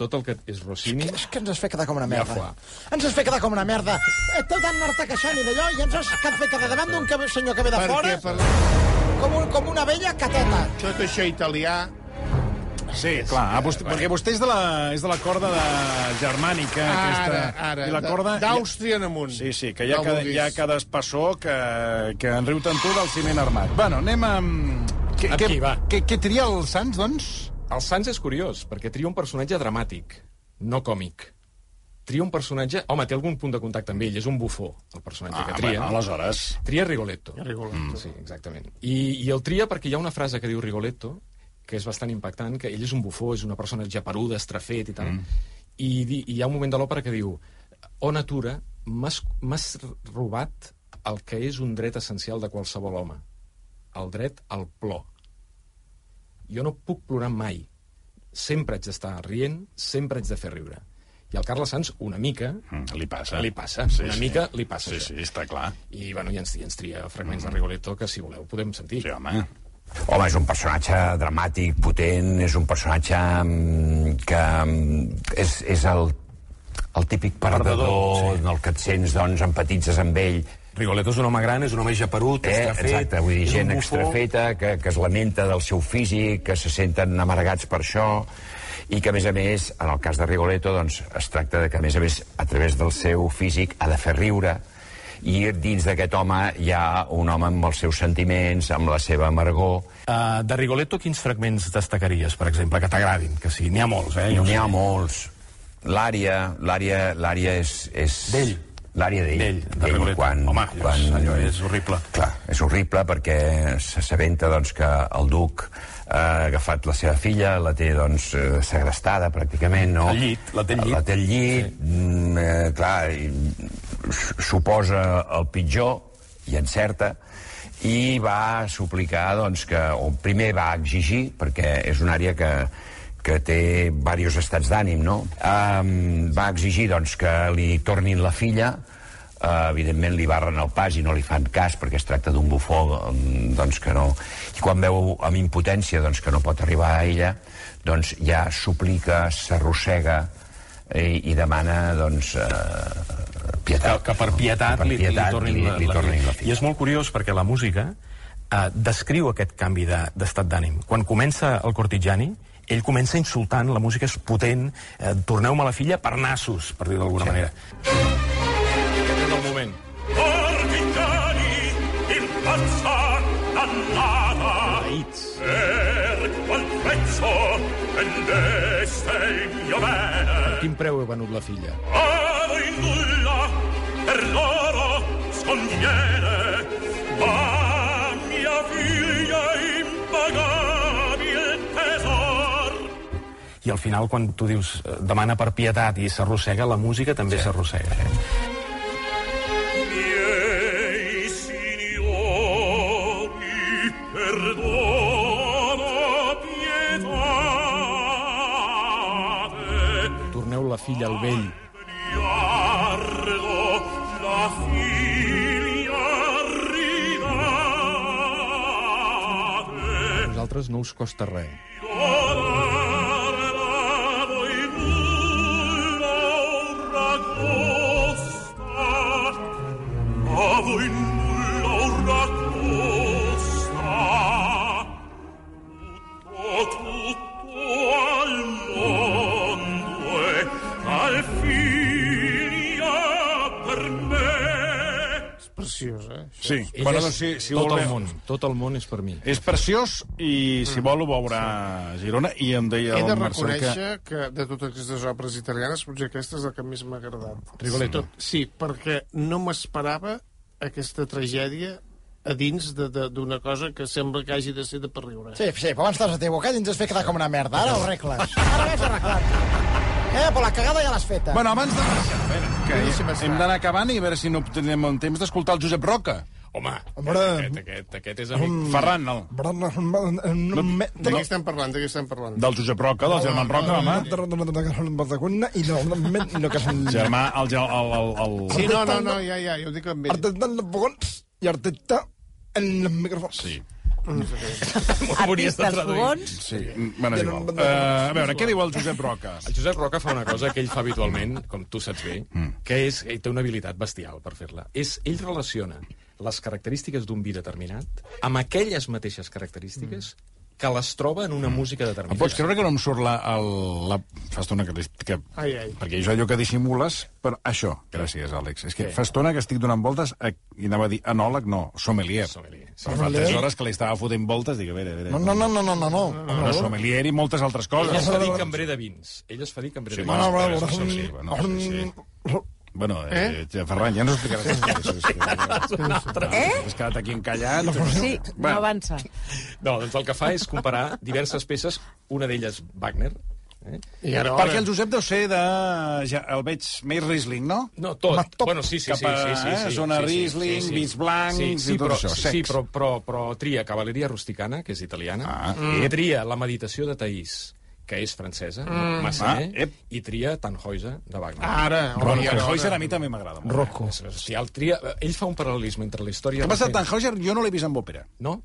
Tot el que és Rossini... És que ens has fet quedar com una Ja merda. fa. Ens has fet quedar com una merda. Eh, Tot anar-te queixant i d'allò, i ens has fet quedar davant d'un que- senyor que ve de fora per com, un, com una vella cateta. tot això italià... Sí, clar, ah, vostè, perquè vostè és de, la, és de la corda de germànica. Ara, aquesta, ara, I la corda... d'Àustria en amunt. Sí, sí, que hi ha, No cada, hi ha cada espassó que, que en riu tant tu del ciment armat. Bueno, anem amb... Què, Amb què, va? Què, què tria el Sants, doncs? El Sans és curiós, perquè tria un personatge dramàtic, no còmic. Tria un personatge... Home, té algun punt de contacte amb ell, és un bufó, el personatge que tria. Ah, bueno, aleshores... Tria Rigoletto. Rigoletto. Mm. Sí, exactament. I, I el tria perquè hi ha una frase que diu Rigoletto, que és bastant impactant, que ell és un bufó, és una persona japeruda, estrafet i tal, mm. i, i hi ha un moment de l'òpera que diu o natura, m'has robat el que és un dret essencial de qualsevol home, el dret al plor. Jo no puc plorar mai. Sempre haig d'estar rient, sempre haig de fer riure. I al Carles Sanz, una mica, Mm, li passa. li passa, Sí, una sí. mica li passa Sí, això. sí, està clar. I, bueno, i ens, i ens tria fragments de Rigoletto que, si voleu, podem sentir. Sí, home. Home, és un personatge dramàtic, potent, és un personatge mm, que mm, és, és el, el típic perdedor, Perdedor, sí. el que et sents, doncs, empatitzes amb ell. Rigoletto és un home gran, és un home japerut, Eh, estrafet, exacte, vull dir, gent extrafeta, que, que es lamenta del seu físic, que se senten amargats per això, i que, a més a més, en el cas de Rigoletto, doncs, es tracta de que, a més a més, a través del seu físic, ha de fer riure, i dins d'aquest home hi ha un home amb els seus sentiments, amb la seva amargor. Uh, de Rigoletto, quins fragments destacaries, per exemple, que t'agradin? Que sí, n'hi ha molts, eh? N'hi ha molts. L'àrea, l'àrea, l'àrea és... és D'ell. L'àrea d'ell. D'ell, quan, Home, quan... allò és horrible. Clar, és horrible perquè s'assabenta doncs, que el duc ha agafat la seva filla, la té, doncs, eh, segrestada, pràcticament, no? Al llit, la té al llit. La té al llit, sí. mm, eh, clar, i, suposa el pitjor, i encerta, i va suplicar, doncs, que, o primer va exigir, perquè és una àrea que, que té diversos estats d'ànim, no? Um, va exigir, doncs, que li tornin la filla, Uh, evidentment li barren el pas i no li fan cas perquè es tracta d'un bufó um, doncs que no... i quan veu amb impotència doncs, que no pot arribar a ella doncs ja suplica, s'arrossega i, i demana doncs, uh, pietat. Que, que per pietat, Que per li, pietat li, tornin li, la, li la, tornin la I filla. és molt curiós perquè la música eh, descriu aquest canvi de- d'estat d'ànim. Quan comença el Cortigiani, ell comença insultant, la música és potent, eh, torneu-me la filla per nassos, per dir d'alguna sí. manera. Aquest és el moment. Aits. per qual prezzo vendeste il mio bene. Quin preu he venut la filla? Per loro sconviene, ma I al final, quan tu dius eh, demana per pietat i s'arrossega, la música també s'arrossega. Eh? Pietate, Torneu la filla al vell. La vosaltres no us costa res. Sí, Ell bueno, és doncs, si, si tot vol el món. Tot el món és per mi. És preciós i, si vol, ho veurà a Girona. I em deia He de Marcel que... reconèixer que... de totes aquestes obres italianes, potser aquesta és la que més m'ha agradat. Rigoletto. Tot- Sí, perquè no m'esperava aquesta tragèdia a dins de- de- d'una cosa que sembla que hagi de ser de per riure. Sí, sí, però abans t'has de t'equivocar i ens has fet quedar com una merda. Ara ho arregles. Ara l'has arreglat. Eh, però la cagada ja l'has feta. Bueno, abans de marxar, a veure, que hem d'anar acabant i a veure si no tenim temps d'escoltar el Josep Roca. Home, Hombre. aquest, aquest, aquest és amic. Ferran, el, De què estem parlant? De què estem parlant? del Josep Roca, del germà Roca, home. I no, no que. Germà, el, el, el, el, el... Sí, no, no, no, ja, ja, jo ho dic amb ell. Arteta en els fogons i arteta en els microfons. Sí. Artistes fogons. Sí, bueno, és igual. Uh, a veure, què diu el Josep Roca? El Josep Roca fa una cosa que ell fa habitualment, com tu saps bé, que és, ell té una habilitat bestial per fer-la. És, ell relaciona les característiques d'un vi determinat amb aquelles mateixes característiques que les troba en una música Em determinada. pots creure que no em surt la... El, la... Fa estona que, que... Ai, ai. Perquè és allò que dissimules, però això, gràcies, Àlex. És que fa estona que estic donant voltes, a... i anava a dir anòleg, no, sommelier. Sommelier, sí. Però fa tres hores que li estava fotent voltes, dic, a veure, a veure... No, no, no, no, no, no. no. No, sommelier i moltes altres Ell coses. es fa dir cambrer de vins. Ell es fa dir cambrer Sí, de bueno, vins. bueno, bueno, sí, bueno, sí, sí. Bueno, eh, eh? Ferran, ja no explicaràs què és. Eh? Has quedat aquí encallat. Sí, no Bueno, avança. No, doncs el que fa és comparar diverses peces, una d'elles Wagner, eh? I ara, Perquè el Josep deu ser de... Ja, el veig més Riesling, no? No, tot. Tot Bueno, sí, sí, sí. cap a, sí, sí, eh, sí, zona sí, sí, Riesling, sí, sí. vins blancs sí, sí, i tot però, això, Sí, però, però, però tria Cavalleria Rusticana, que és italiana, Ah, i ep. tria La meditació de Taís, que és francesa, mm. Massenet, Ah, ep. i tria Tannhäuser de Wagner. Ara, Bueno, el ara. a mi també m'agrada molt. Rocco. És bestial. Tria... Ell fa un paral·lelisme entre la història... El que passa, Tannhäuser jo no l'he vist amb òpera. No?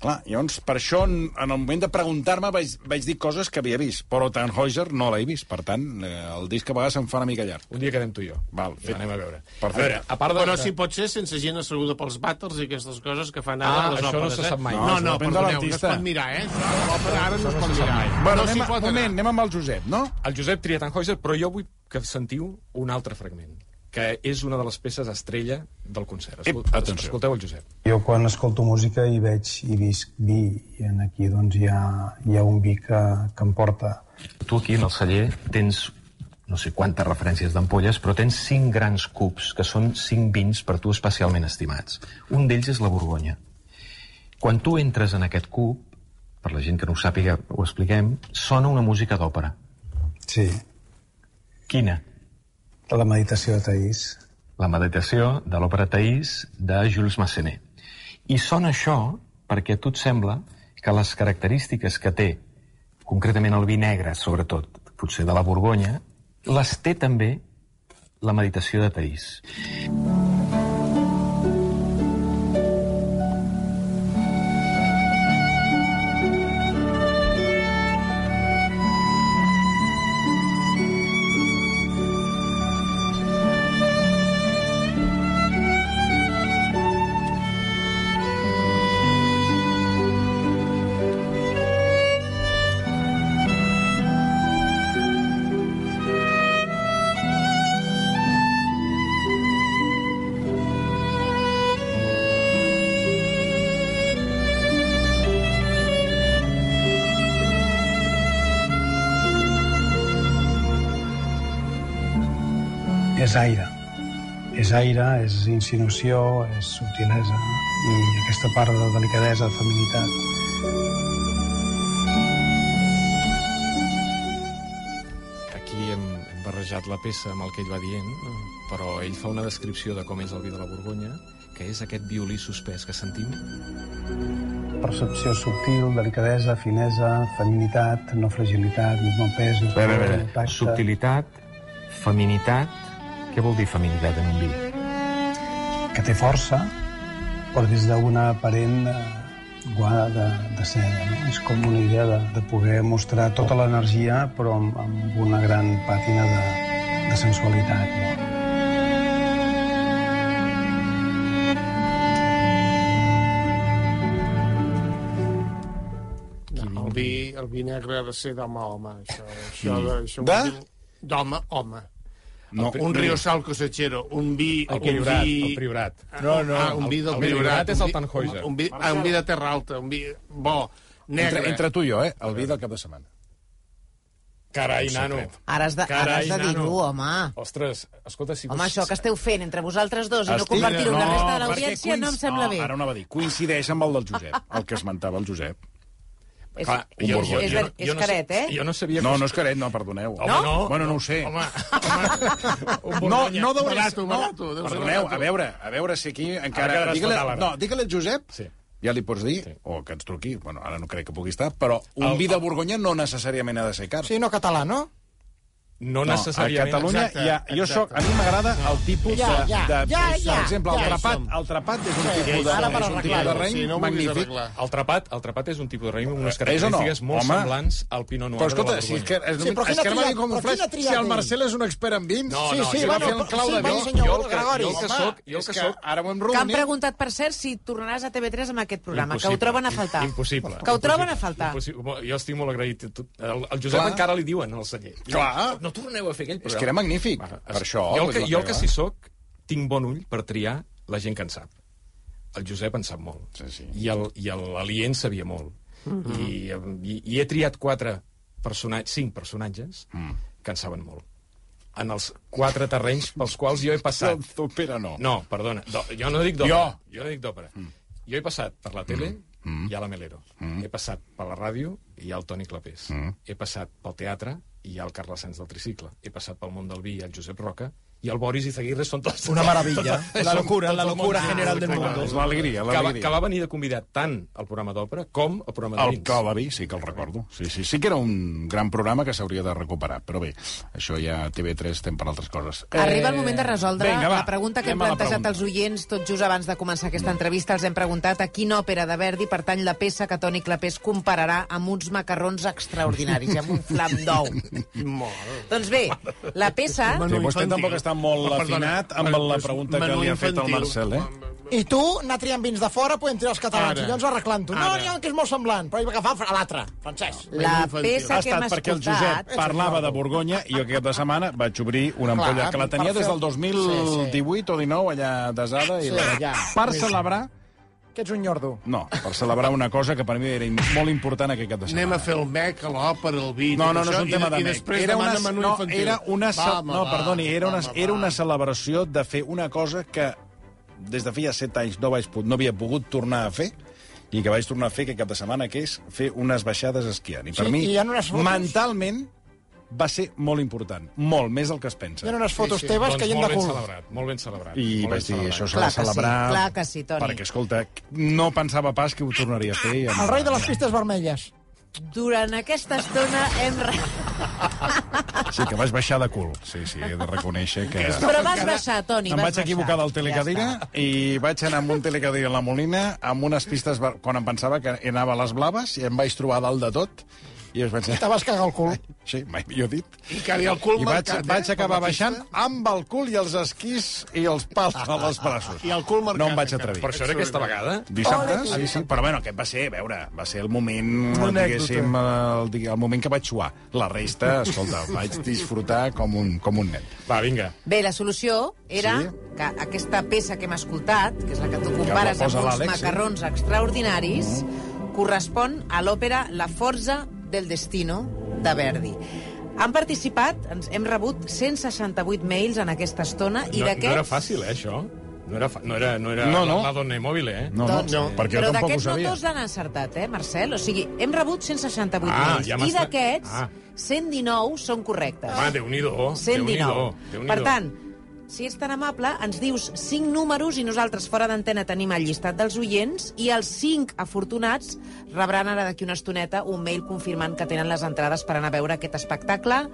Clar, llavors, per això, en en el moment de preguntar-me, vaig, vaig dir coses que havia vist, però Tannhäuser no l'he vist. Per tant, eh, el disc a vegades em fa una mica llarg. Un dia quedem tu i jo. Val, fet. anem a veure. Perfecte. A veure, a part de... Però si pot ser sense gent asseguda pels vàters i aquestes coses que fan ara Ah, les això no òperes, se eh? sap mai. No, No, no, perdoneu, no es pot mirar, eh? L'òpera ara no es pot mirar. Bueno, no anem, a, pot moment, anar. anem amb el Josep, no? El Josep tria Tannhäuser, però jo vull que sentiu un altre fragment, que és una de les peces estrella del concert. Ep, Escol- atenció. Escolteu el Josep. Jo quan escolto música hi veig i visc vi i en aquí doncs hi ha, hi ha un vi que, que em porta Tu aquí en el celler tens no sé quantes referències d'ampolles, però tens cinc grans cups, que són cinc vins per tu especialment estimats. Un d'ells és la Borgonya. Quan tu entres en aquest cub, per la gent que no ho sàpiga, ho expliquem, sona una música d'òpera. Sí. Quina? La meditació de Taís. La meditació de l'òpera Taís de Jules Massenet. I sona això perquè a tu et sembla que les característiques que té, concretament el vi negre, sobretot, potser de la Borgonya, les té també la meditació de Taís. És aire. És aire, és insinuació, és subtilesa i aquesta part de delicadesa, de feminitat. Aquí hem, hem barrejat la peça amb el que ell va dient, però ell fa una descripció de com és el vi de la Borgonya, que és aquest violí suspès que sentim. Percepció subtil, delicadesa, finesa, feminitat, no fragilitat, no pes, no Bé, bé, bé. Subtilitat, feminitat... Què vol dir feminitat en un vi? que té força, però des d'una aparent eh, guada de, de. No? És com una idea de, de poder mostrar tota l'energia, però amb, amb una gran pàtina de, de sensualitat. No? El, vi, negre ha de ser d'home a home. Això, això, de, això De? D'home a home. No, un no. riosal cosechero, un vi... El un Priorat, vi... el Priorat. No, no, ah, un vi del el Priorat. Priorat és el un vi- Tannhäuser. Un, vi, ah, un vi de terra alta, un vi bo, negre. Entre, entre tu i jo, eh? El vi del cap de setmana. Carai, nano. Ara has de, ara Carai, has de dir-ho, home. Ostres, escolta, si... Home, això que esteu fent entre vosaltres dos i no compartir-ho amb la resta de l'audiència no em coinc- sembla bé. No, ara no va dir. Coincideix amb el del Josep, el que esmentava el Josep. És, Clar, és, un és, Borgonya. és, Jo és no caret, sé- eh? Jo no sabia... No, no és caret, no, perdoneu. Home, no. Bueno, no ho sé. Home, un No, Borgonya. no deuria... Barato, no, barato, deu ser perdoneu, barato. a veure, a veure si aquí Ara encara... quedaràs Digue-li, fatal, ara. no, digue-li al Josep, Sí. ja li pots dir, Sí. o que ens truqui, bueno, ara no crec que pugui estar, però un El- vi de Borgonya no necessàriament ha de ser car. Sí, no català, no? No No, a necessàriament... Catalunya exacte, hi ha, jo exacte. soc, a mi m'agrada el tipus Ja, de, ja, de, ja, ja, per exemple, el ja. trapat, el trapat és un Sí, tipus de, és un tipus de raïm sí, no magnífic. arreglar. El trapat, el trapat és un tipus de raïm amb unes És o no? característiques molt Home. semblants al Pinot Noir Però escolta, si és que, és, Sí, però és que m'ha dit com un flash, si el? Marcel és un expert en vins... No, Sí, no, sí, jo bueno, no però- el clau sí, de va, vi. senyor Jo el que- Gregori. jo el que soc, jo el que soc... ara ho hem Que han preguntat, per cert, si tornaràs a TV3 amb aquest programa, que ho troben a faltar. Impossible. Que ho troben a faltar. Impossible. Jo estic molt agraït. El, el Josep encara li diuen al celler. Clar. No torneu a fer aquell És programa. que era magnífic, Va, per això. Jo el que, jo el que sí soc, tinc bon ull per triar la gent que en sap. El Josep en sap molt. Sí, sí. I el- i el- l'Alí en sabia molt. I, i, I he triat quatre personatges, cinc personatges Mm. que en saben molt. En els quatre terrenys pels quals jo he passat. D'òpera no. No, perdona. Do, jo no dic d'òpera. Jo. Jo no dic d'òpera. Jo he passat per la tele Mm. i a la Melero. He passat per la ràdio i el Toni Clapés. Mm. He passat pel teatre i hi ha el Carles Sanz del Tricicle. He passat pel món del vi el Josep Roca i el Boris Izaguirre són tots... Una maravilla. Tots- La locura, la el locura món. general del mundo. És l'alegria, Que va, l'alegria. que va venir de convidat tant al programa d'òpera com al programa de El vins. De Vi, sí que el recordo. Sí, sí, sí que era un gran programa que s'hauria de recuperar. Però bé, això ja TV3 estem per altres coses. Arriba el moment de resoldre Eh, Vinga, va, la pregunta que hem plantejat pregunta. als oients tot just abans de començar aquesta entrevista. Els hem preguntat a quina òpera de Verdi pertany la peça que Toni Clapés compararà amb uns macarrons extraordinaris, amb un flam d'ou. doncs bé, la peça... Sí, vostè tampoc està molt Oh, perdona. afinat amb la pregunta que li ha fet el. Marcel, eh? I tu, anar triant vins de fora, podem triar els catalans. Ara. I llavors arreglant-ho. No, n'hi ha que és molt semblant, però hi va agafar a l'altre, francès. La infantil. peça Ha que hem estat perquè el escoltat... Josep parlava de Borgonya i jo aquest cap de setmana vaig obrir una Clar, ampolla que la tenia des del 2018 o 19 allà desada i Sí, la... ja. per celebrar Que ets un nyordo. no, per celebrar una cosa que per mi era molt important aquest cap de setmana. Anem a fer el mec, a l'òpera, el vi... No, no, no és un i- tema de i mec. després Era una, demana menú no, infantil. era una, Va, home, no, va, perdoni, era una, va, era va. una celebració de fer una cosa que des de feia set anys no, vaig, no havia pogut tornar a fer i que vaig tornar a fer aquest cap de setmana, que és fer unes baixades esquiant. I per Sí, mi, i unes mentalment, va ser molt important. Molt, més del que es pensa. Hi ha unes fotos teves doncs caient molt de ben cul. celebrat, molt ben celebrat. I molt vaig dir, celebrat. això s'ha de que sí, celebrar... clar que sí, Toni. Perquè, escolta, no pensava pas que ho tornaria a fer. i em El rei de les pistes vermelles. Durant aquesta estona hem... Sí, que vaig baixar de cul. Sí, sí, he de reconèixer que... Però vas baixar, Toni, Em vas vaig equivocar baixar. del telecadira Ja i vaig anar amb un telecadira a la Molina amb unes pistes quan em pensava que anava a les blaves i em vaig trobar dalt de tot i es vaig... Te vas cagar el cul. Sí, mai millor dit. I que el cul I vaig, marcat, vaig eh? acabar baixant amb el cul i els esquís i els pals als braços. I el cul marcat. No em vaig encara. atrevir. Per això era aquesta vegada? Dissabte? Sí, sí. Però bueno, aquest va ser, a veure, va ser el moment, diguéssim, el, el moment que vaig suar. La resta, escolta, vaig disfrutar com un, com un nen. Va, vinga. Bé, la solució era Sí. que aquesta peça que hem escoltat, que és la que tu compares posa amb uns l'Àlex, sí. macarrons extraordinaris, correspon a l'òpera La Forza del Destino de Verdi. Han participat, ens hem rebut 168 mails en aquesta estona, i no, d'aquests... no era fàcil, eh, això? No era, fa- no era, no era No, no. la, la donna mòbil, eh? No, Doncs, no, perquè però jo tampoc ho d'aquests no tots l'han encertat, eh, Marcel? O sigui, hem rebut 168 Ah, mails. ja I d'aquests, Ah. 119 són correctes. Home, Déu-n'hi-do. 119. Déu-n'hi-do. Per tant, si ets tan amable, ens dius 5 números i nosaltres fora d'antena tenim el llistat dels oients i els 5 afortunats rebran ara d'aquí una estoneta un mail confirmant que tenen les entrades per anar a veure aquest espectacle.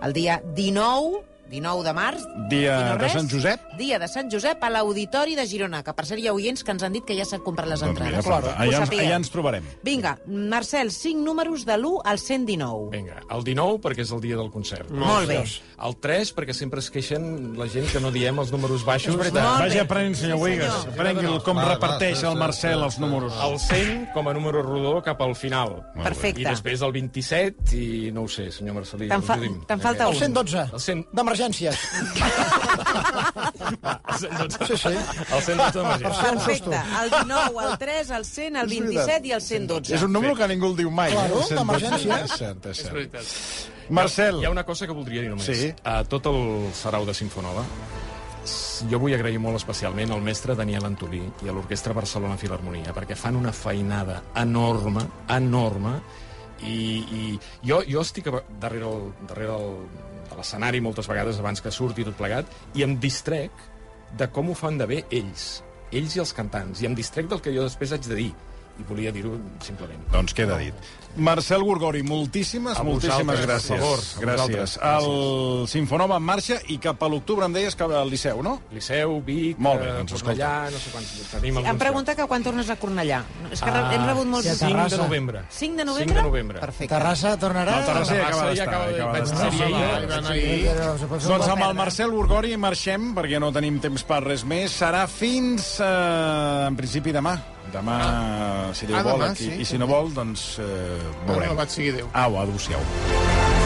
El dia 19 19 de març. Dia no de Sant Josep. Dia de Sant Josep a l'Auditori de Girona, que per cert hi ha oients que ens han dit que ja s'han comprat les Doncs mira, entrades. claro. Ho allà, ens, allà ens trobarem. Vinga, Marcel, 5 números de l'1 al 119. Vinga, el 19 perquè és el dia del concert. Molt bé. El 3 perquè sempre es queixen la gent que no diem els números baixos. És veritat. Molt Vagi aprenent, senyor Sí, Uigas. senyor. Aprengui com Va, va, reparteix sí, el sí, Marcel sí. els números. El 100 com a número rodó cap al final. Perfecte. I després el 27 i no ho sé, senyor Marcelí. Te'n fa- falta El 112, El 100... d'emergències. El 112. Sí, sí. El 112 d'emergència. Perfecte. El 19, el 3, el 100, el 27 i el 112. És un número que ningú el diu mai. Claro, eh? El 112. d'emergència. És cert, és És cert. veritat. Marcel, Hi ha una cosa que voldria dir només. Sí. A tot el sarau de Sinfonova, jo vull agrair molt especialment al mestre Daniel Antolí i a l'Orquestra Barcelona Filharmonia, perquè fan una feinada enorme, enorme, i, i jo, jo estic darrere, el, darrere el, de l'escenari moltes vegades abans que surti tot plegat, i em distrec de com ho fan de bé ells, ells i els cantants, i em distrec del que jo després haig de dir, i volia dir-ho simplement. doncs queda dit. Marcel Gorgori, moltíssimes, A moltíssimes gràcies. favor, a gràcies. El Sinfonova en marxa i cap a l'octubre em deies que al Liceu, no? Liceu, Vic, Molt bé, eh, doncs Cornellà, no sé quants... Tenim Em alguns pregunta que quan tornes a Cornellà. És que Ah, hem rebut molts... sí, a 5 de novembre. 5 de novembre? 5 de novembre. Perfecte. Terrassa tornarà... No, Terrassa ja acaba d'estar. ja acaba d'estar. Doncs amb el Marcel Gorgori marxem, perquè no tenim temps per res més. Serà fins, eh, en principi, demà. Demà, si Déu Ah, vol, demà, aquí. sí. I si no vol, doncs eh, veurem. vaig seguir Déu. Au, adéu-siau.